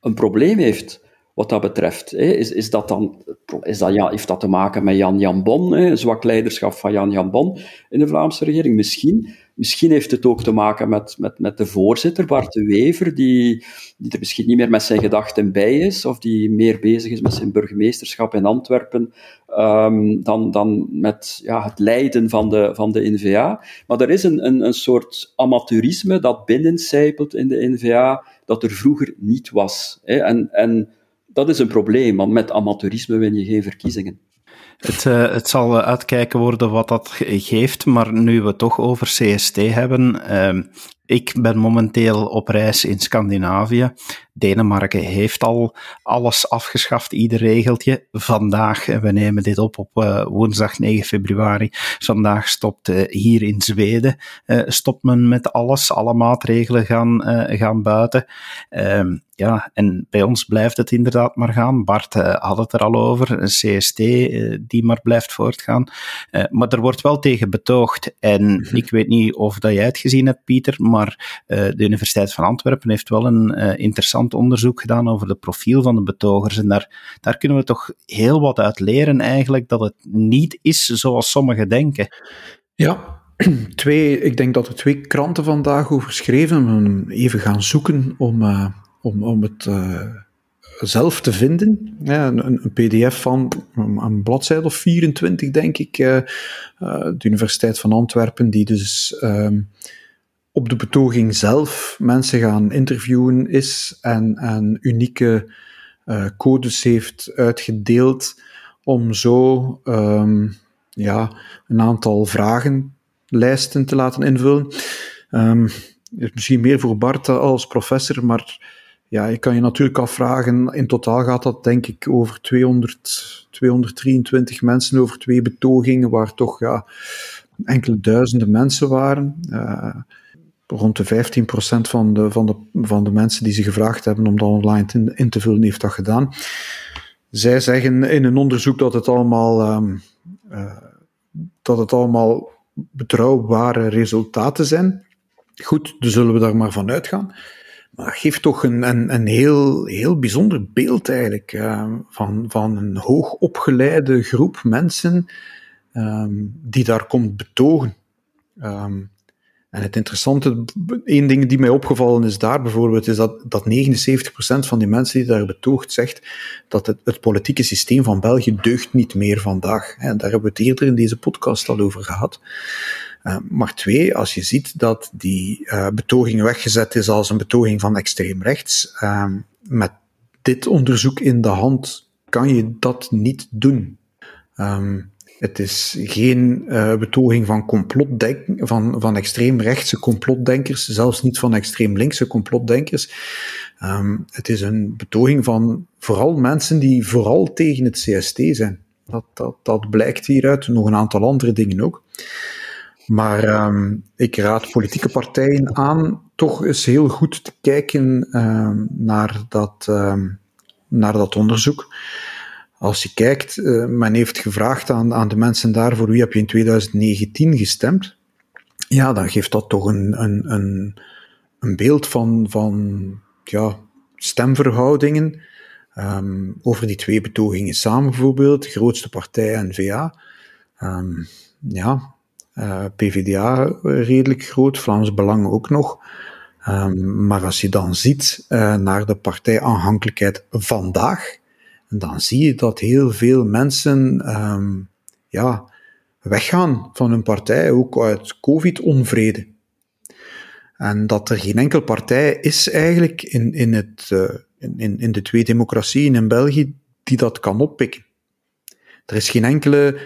een probleem heeft wat dat betreft. Is, is dat dan, is dat, ja, heeft dat te maken met Jan Jan Bon, zwak leiderschap van Jan Jan Bon in de Vlaamse regering? Misschien. Misschien heeft het ook te maken met, met, met de voorzitter, Bart de Wever, die, die er misschien niet meer met zijn gedachten bij is, of die meer bezig is met zijn burgemeesterschap in Antwerpen um, dan, dan met ja, het leiden van de, van de NVA. Maar er is een, een, een soort amateurisme dat binnencijpelt in de NVA, dat er vroeger niet was. Hè? En, en dat is een probleem, want met amateurisme win je geen verkiezingen. Het, uh, het zal uitkijken worden wat dat geeft, maar nu we toch over CST hebben, uh, Ik ben momenteel op reis in Scandinavië. Denemarken heeft al alles afgeschaft, ieder regeltje. Vandaag, we nemen dit op op uh, woensdag 9 februari, vandaag stopt uh, hier in Zweden, uh, stopt men met alles, alle maatregelen gaan, gaan buiten. Ehm, ja, en bij ons blijft het inderdaad maar gaan. Bart had het er al over, een CST die maar blijft voortgaan. maar er wordt wel tegen betoogd. En mhm. ik weet niet of dat jij het gezien hebt, Pieter, maar de Universiteit van Antwerpen heeft wel een interessant onderzoek gedaan over het profiel van de betogers. En daar, daar kunnen we toch heel wat uit leren eigenlijk, dat het niet is zoals sommigen denken. Ja, twee, ik denk dat er twee kranten vandaag over schreven. Even gaan zoeken om, uh, om, om het zelf te vinden. Ja, een, een, pdf van een bladzijde of 24, denk ik. De Universiteit van Antwerpen, die dus ehm, op de betoging zelf mensen gaan interviewen is en, en unieke uh, codes heeft uitgedeeld om zo um, ja, een aantal vragenlijsten te laten invullen. Is misschien meer voor Bart als professor, maar ja, je kan je natuurlijk afvragen, in totaal gaat dat denk ik over 200, 223 mensen over twee betogingen, waar toch ja, enkele duizenden mensen waren. Uh, rond de 15% van de, van, de, van de mensen die ze gevraagd hebben om dat online in te vullen, heeft dat gedaan. Zij zeggen in een onderzoek dat het allemaal, um, uh, dat het allemaal betrouwbare resultaten zijn. Goed, dus zullen we daar maar van uitgaan. Maar dat geeft toch een, een, een heel, heel bijzonder beeld eigenlijk uh, van, van een hoogopgeleide groep mensen um, die daar komt betogen. Um, en het interessante, één ding die mij opgevallen is daar bijvoorbeeld, is dat, dat 79% van die mensen die daar betoogt zegt dat het, het politieke systeem van België deugt niet meer vandaag. En daar hebben we het eerder in deze podcast al over gehad. Uh, maar twee, als je ziet dat die uh, betoging weggezet is als een betoging van extreem rechts, uh, met dit onderzoek in de hand kan je dat niet doen. Um, het is geen uh, betoging van complotdenk, van, van extreemrechtse complotdenkers, zelfs niet van extreem linkse complotdenkers. Um, het is een betoging van vooral mensen die vooral tegen het CST zijn. Dat, dat, dat blijkt hieruit, nog een aantal andere dingen ook. Maar um, ik raad politieke partijen aan toch eens heel goed te kijken um, naar, dat, naar dat onderzoek. Als je kijkt, uh, men heeft gevraagd aan, aan de mensen daar voor wie heb je in 2019 gestemd. Ja, dan geeft dat toch een, een, een, een beeld van, van ja, stemverhoudingen. Um, over die twee betogingen samen bijvoorbeeld, grootste partij N-VA. Um, ja, uh, eh, PvdA redelijk groot, Vlaams Belang ook nog. Um, maar als je dan ziet uh, naar de partijaanhankelijkheid vandaag, en dan zie je dat heel veel mensen um, ja, weggaan van hun partij, ook uit COVID-onvrede. En dat er geen enkele partij is eigenlijk in, in, het, uh, in, in de twee democratieën in België die dat kan oppikken. Er is geen enkele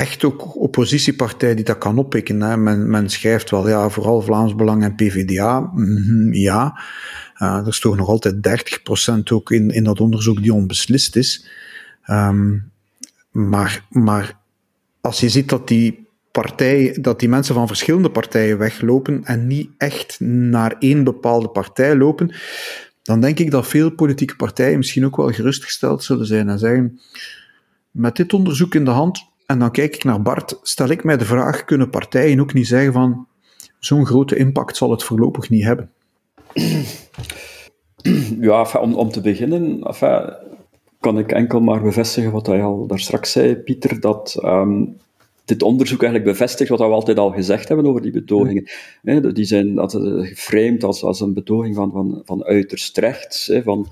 echt ook oppositiepartij die dat kan oppikken. Hè. Men, men schrijft wel, ja, vooral Vlaams Belang en PvdA. Mm, ja, uh, er is toch nog altijd 30% ook in, in dat onderzoek die onbeslist is. Um, maar, maar als je ziet dat die partijen, dat die mensen van verschillende partijen weglopen en niet echt naar één bepaalde partij lopen, dan denk ik dat veel politieke partijen misschien ook wel gerustgesteld zullen zijn en zeggen: met dit onderzoek in de hand, en dan kijk ik naar Bart, stel ik mij de vraag: kunnen partijen ook niet zeggen van zo'n grote impact zal het voorlopig niet hebben? Ja, om, om te beginnen, enfin, kan ik enkel maar bevestigen wat hij al daar straks zei, Pieter, dat um, dit onderzoek eigenlijk bevestigt wat we altijd al gezegd hebben over die betogingen. die zijn dat, geframed als, als een betoging van, van, van uiterst rechts, van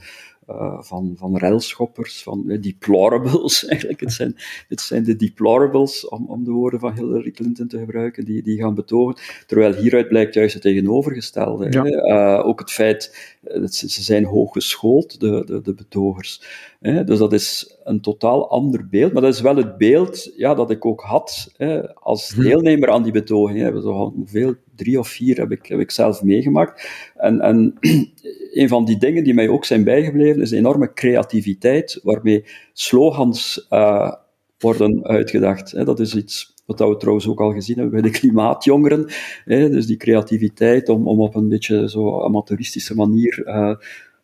uh, van, van railschoppers, van uh, deplorables eigenlijk. Het zijn, het zijn de deplorables, om, om de woorden van Hillary Clinton te gebruiken, die, die gaan betogen. Terwijl hieruit blijkt juist het tegenovergestelde. Ja. Uh, ook het feit dat ze, ze zijn hooggeschoold, de, de, de betogers. Hè? Dus dat is een totaal ander beeld. Maar dat is wel het beeld ja, dat ik ook had hè, als hm. deelnemer aan die betoging. Hè. We hoeveel drie of vier heb ik, heb ik zelf meegemaakt. En, en een van die dingen die mij ook zijn bijgebleven is de enorme creativiteit waarmee slogans uh, worden uitgedacht. Dat is iets wat we trouwens ook al gezien hebben bij de klimaatjongeren. Dus die creativiteit om, om op een beetje zo amateuristische manier uh,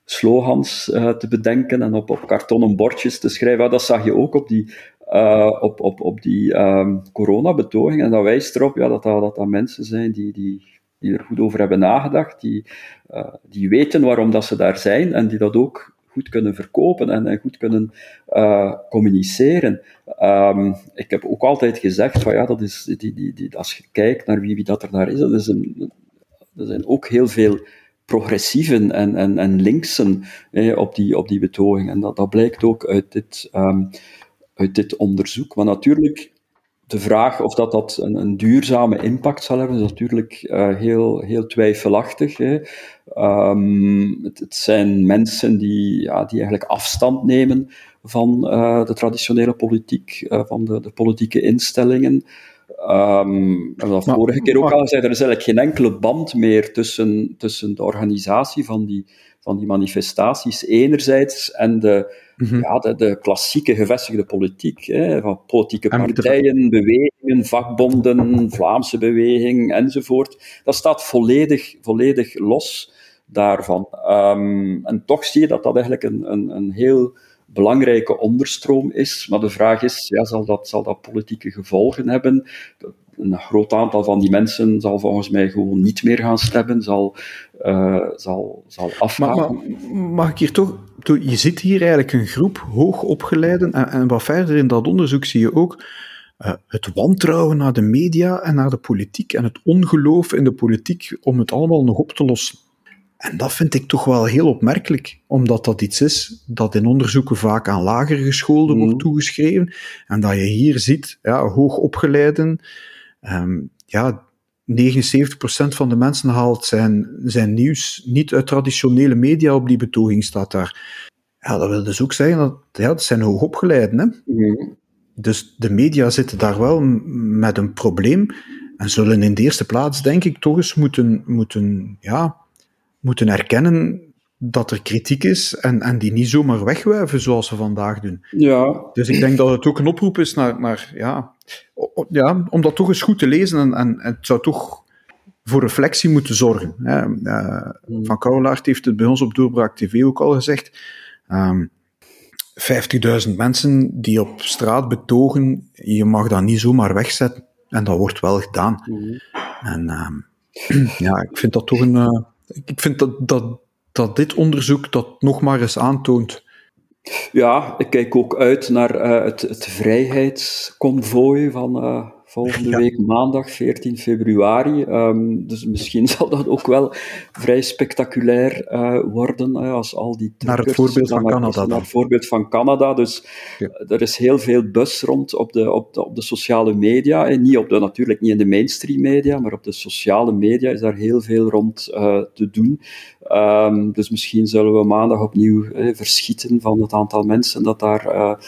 slogans uh, te bedenken en op, op kartonnen bordjes te schrijven. Dat zag je ook op die, uh, op, op, op die um, coronabetoging. En dat wijst erop ja, dat, dat, dat dat mensen zijn die, die, die er goed over hebben nagedacht, die, uh, die weten waarom dat ze daar zijn en die dat ook goed kunnen verkopen en, en goed kunnen uh, communiceren. Um, ik heb ook altijd gezegd, van, ja, dat is, die, die, die, als je kijkt naar wie, wie dat er daar is, dat is een, er zijn ook heel veel progressieven en, en, en linksen eh, op, die, op die betoging. En dat, dat blijkt ook uit dit, um, uit dit onderzoek. Maar natuurlijk, de vraag of dat, dat een, een duurzame impact zal hebben, is natuurlijk uh, heel, heel twijfelachtig. Hè. Um, het, het, zijn mensen die, ja, die eigenlijk afstand nemen van uh, de traditionele politiek, uh, van de, de politieke instellingen. Um, we dat vorige keer ook al gezegd, er is eigenlijk geen enkele band meer tussen, tussen de organisatie van die, van die manifestaties enerzijds en de, mm-hmm. ja, de, de, klassieke gevestigde politiek, hè, van politieke partijen, bewegingen, vakbonden, Vlaamse beweging enzovoort. Dat staat volledig, volledig los daarvan. Um, en toch zie je dat dat eigenlijk een, een, een heel belangrijke onderstroom is. Maar de vraag is, ja, zal, dat, zal dat politieke gevolgen hebben? Een groot aantal van die mensen zal volgens mij gewoon niet meer gaan stemmen, zal, uh, zal, zal afgaan. mag ik hier toch... Je ziet hier eigenlijk een groep hoogopgeleiden en, en wat verder in dat onderzoek zie je ook uh, het wantrouwen naar de media en naar de politiek en het ongeloof in de politiek om het allemaal nog op te lossen. En dat vind ik toch wel heel opmerkelijk, omdat dat iets is dat in onderzoeken vaak aan lager gescholden wordt mhm. toegeschreven. En dat je hier ziet, ja, hoogopgeleiden, um, ja, 79% van de mensen haalt zijn, zijn nieuws niet uit traditionele media op die betoging staat daar. Ja, dat wil dus ook zeggen dat ja, dat zijn hoogopgeleiden. Hè? Mhm. Dus de media zitten daar wel met een probleem en zullen in de eerste plaats, denk ik, toch eens moeten, moeten ja, moeten erkennen dat er kritiek is en, en die niet zomaar wegwuiven zoals ze vandaag doen. Ja. Dus ik denk dat het ook een oproep is naar, naar ja, ja, om dat toch eens goed te lezen en, en, het zou toch voor reflectie moeten zorgen. Hè. Uh, Van Kouwelaert heeft het bij ons op Doorbraak TV ook al gezegd. Um, ehm, 50.000 mensen die op straat betogen, je mag dat niet zomaar wegzetten. En dat wordt wel gedaan. Mm. En um, ja, ik vind dat toch een, uh, ik vind dat, dat, dit onderzoek dat nog maar eens aantoont. Ja, ik kijk ook uit naar uh, het, het van, uh, volgende week maandag 14 februari. Um, dus misschien zal dat ook wel vrij spectaculair uh, worden uh, als al die Naar het voorbeeld van Canada dan. Naar het voorbeeld van Canada. Dus ja. er is heel veel bus rond op de, op de, op de sociale media. En niet op de, natuurlijk niet in de mainstream media, maar op de sociale media is daar heel veel rond uh, te doen. Um, dus misschien zullen we maandag opnieuw verschieten van het aantal mensen dat daar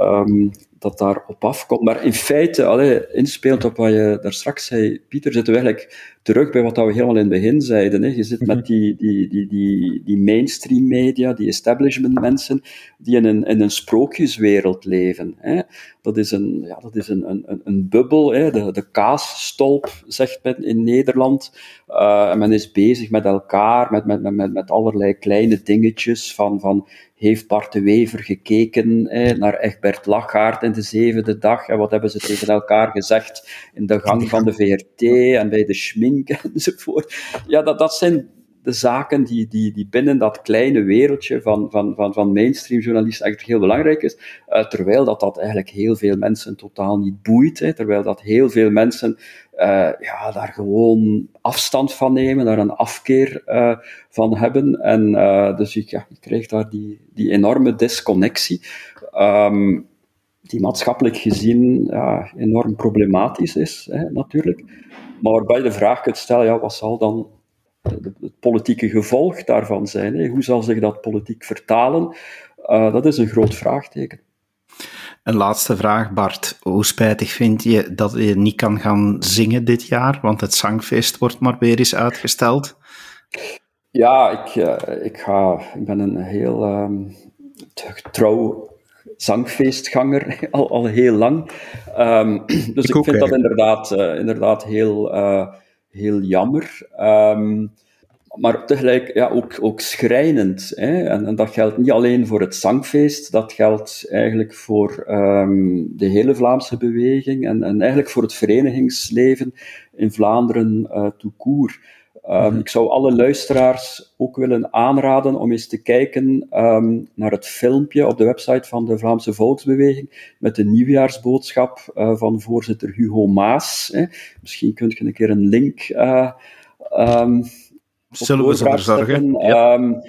um, dat daar op afkomt. Maar in feite, allee, inspeelt op wat je daar straks zei, Pieter, zitten we eigenlijk terug bij wat we helemaal in het begin zeiden. Hè. Je zit met mhm. die, die, die, die, die mainstream media, die establishment mensen, die in een, in een sprookjeswereld leven. Hè. Dat is een, ja, dat is een, een, een bubbel, hè. De, de kaasstolp, zegt men in Nederland. Uh, en men is bezig met elkaar, met, met, met, met allerlei kleine dingetjes van, van heeft Bart de Wever gekeken naar Egbert Lachaert in de zevende dag en wat hebben ze tegen elkaar gezegd in de gang van de VRT en bij de schmink enzovoort. Ja, dat, dat zijn de zaken die, die, die binnen dat kleine wereldje van, van, van, van mainstream journalisten eigenlijk heel belangrijk is, uh, terwijl dat, dat eigenlijk heel veel mensen totaal niet boeit, hè, terwijl dat heel veel mensen uh, ja, daar gewoon afstand van nemen, daar een afkeer uh, van hebben. En dus ik, ja, ik krijg daar die, die enorme disconnectie. Um, die maatschappelijk gezien enorm problematisch is, hè, natuurlijk. Maar waarbij de vraag kunt stellen, ja, wat zal dan het politieke gevolg daarvan zijn? Hè? Hoe zal zich dat politiek vertalen? Uh, dat is een groot vraagteken. Een laatste vraag, Bart. Hoe spijtig vind je dat je niet kan gaan zingen dit jaar? Want het zangfeest wordt maar weer eens uitgesteld. Ja, ik, uh, ik, ga, ik ben een heel um, trouw zangfeestganger, al, al heel lang. Um, dus ik, ik vind dat inderdaad, uh, inderdaad heel, uh, heel jammer. Um, maar tegelijk ja, ook, ook schrijnend. Hè? En, en, dat geldt niet alleen voor het zangfeest, dat geldt eigenlijk voor um, de hele Vlaamse beweging en, en eigenlijk voor het verenigingsleven in Vlaanderen uh, tout court. Um, Ik zou alle luisteraars ook willen aanraden om eens te kijken um, naar het filmpje op de website van de Vlaamse Volksbeweging met de nieuwjaarsboodschap uh, van voorzitter Hugo Maas. Hè. Misschien kunt je een keer een link uh, um, Zullen we ervoor zorgen? Ja.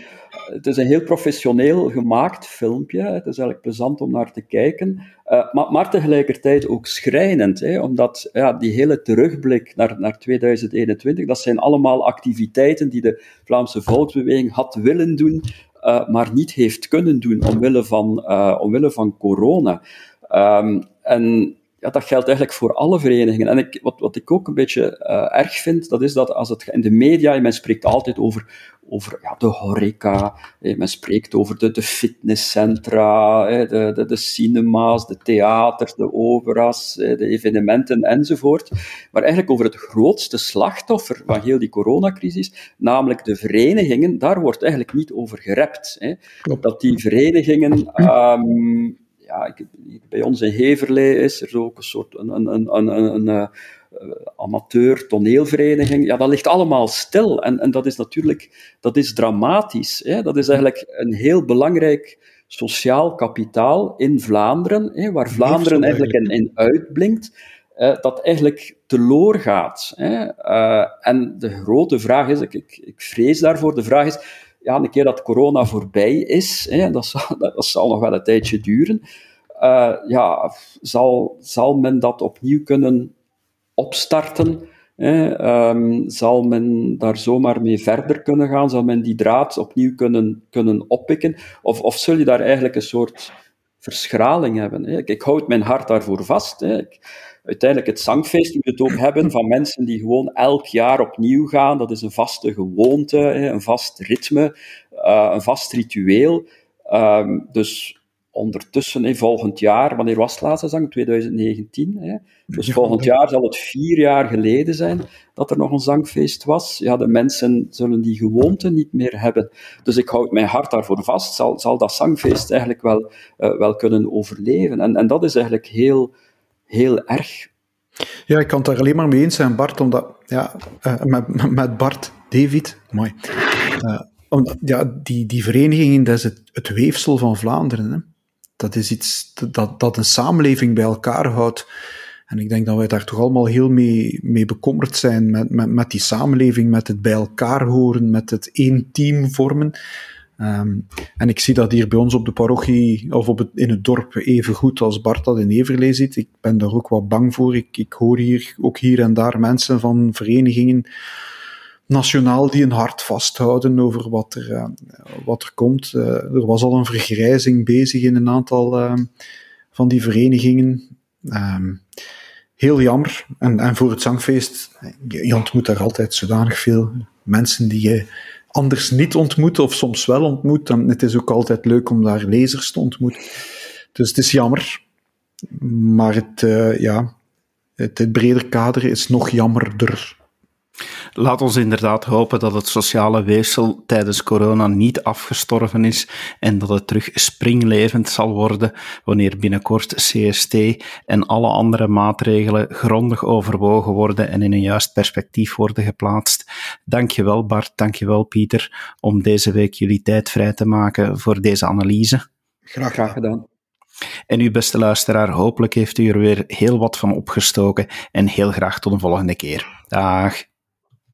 Het is een heel professioneel gemaakt filmpje. Het is eigenlijk plezant om naar te kijken. Uh, maar, maar, tegelijkertijd ook schrijnend, hè, omdat ja, die hele terugblik naar, naar 2021, dat zijn allemaal activiteiten die de Vlaamse Volksbeweging had willen doen, uh, maar niet heeft kunnen doen omwille van, uh, omwille van corona. Um, en ja, dat geldt eigenlijk voor alle verenigingen. En ik, wat, wat ik ook een beetje uh, erg vind, dat is dat als het in de media, men spreekt altijd over, over ja, de horeca, eh, men spreekt over de, de fitnesscentra, eh, de, de, de cinema's, de theaters, de operas, eh, de evenementen enzovoort. Maar eigenlijk over het grootste slachtoffer van heel die coronacrisis, namelijk de verenigingen, daar wordt eigenlijk niet over gerept. Dat die verenigingen... Um, ja, ik, bij ons in Heverlee is er ook een soort een, een, een, een, een, een uh, amateur toneelvereniging. Ja, dat ligt allemaal stil. En, en dat is natuurlijk dat is dramatisch. Hè? Dat is eigenlijk een heel belangrijk sociaal kapitaal in Vlaanderen, hè, waar Vlaanderen eigenlijk in, in uitblinkt. Uh, dat eigenlijk teloor gaat. Hè. Uh, en de grote vraag is, ik, ik, ik vrees daarvoor, de vraag is, ja, een keer dat corona voorbij is, hè, dat, zal, dat zal nog wel een tijdje duren, uh, ja, zal, zal men dat opnieuw kunnen opstarten? Hè? Um, zal men daar zomaar mee verder kunnen gaan? Zal men die draad opnieuw kunnen, kunnen oppikken? Of, of zul je daar eigenlijk een soort verschraling hebben? Hè? Ik, houd mijn hart daarvoor vast. Hè? Uiteindelijk het zangfeest moet het ook hebben van mensen die gewoon elk jaar opnieuw gaan. Dat is een vaste gewoonte, een vast ritme, uh, een vast ritueel. Um, dus ondertussen, in volgend jaar, wanneer was het laatste zang? 2019. Hè? Dus volgend jaar zal het vier jaar geleden zijn dat er nog een zangfeest was. Ja, de mensen zullen die gewoonte niet meer hebben. Dus ik houd mijn hart daarvoor vast. Zal, zal dat zangfeest eigenlijk wel, uh, wel kunnen overleven? En, en dat is eigenlijk heel, heel erg. Ja, ik kan het daar alleen maar mee eens zijn, Bart, omdat, ja, uh, met, met Bart, David, mooi. Uh, omdat, ja, die, die verenigingen, dat is het, het weefsel van Vlaanderen. Hè? dat is iets dat, dat een samenleving bij elkaar houdt. En ik denk dat wij daar toch allemaal heel mee, mee bekommerd zijn met, met, met die samenleving, met het bij elkaar horen, met het één team vormen. Um, en ik zie dat hier bij ons op de parochie, of op in het dorp, even goed als Bart dat in Everlee ziet. Ik ben daar ook wat bang voor. Ik, ik hoor hier ook hier en daar mensen van verenigingen nationaal die een hart vasthouden over wat er, uh, wat er komt. Uh, er was al een vergrijzing bezig in een aantal uh, van die verenigingen. Um, heel jammer. En, en voor het zangfeest, je, je, ontmoet daar altijd zodanig veel mensen die je anders niet ontmoet, of soms wel ontmoet. En het is ook altijd leuk om daar lezers te ontmoeten. Dus het is jammer. Maar het, ja, het, het breder kader is nog jammerder. Laat ons inderdaad hopen dat het sociale weefsel tijdens corona niet afgestorven is en dat het terug springlevend zal worden wanneer binnenkort CST en alle andere maatregelen grondig overwogen worden en in een juist perspectief worden geplaatst. Dankjewel Bart, dankjewel Pieter om deze week jullie tijd vrij te maken voor deze analyse. Graag, graag gedaan. En uw beste luisteraar, hopelijk heeft u er weer heel wat van opgestoken en heel graag tot een volgende keer. Dag.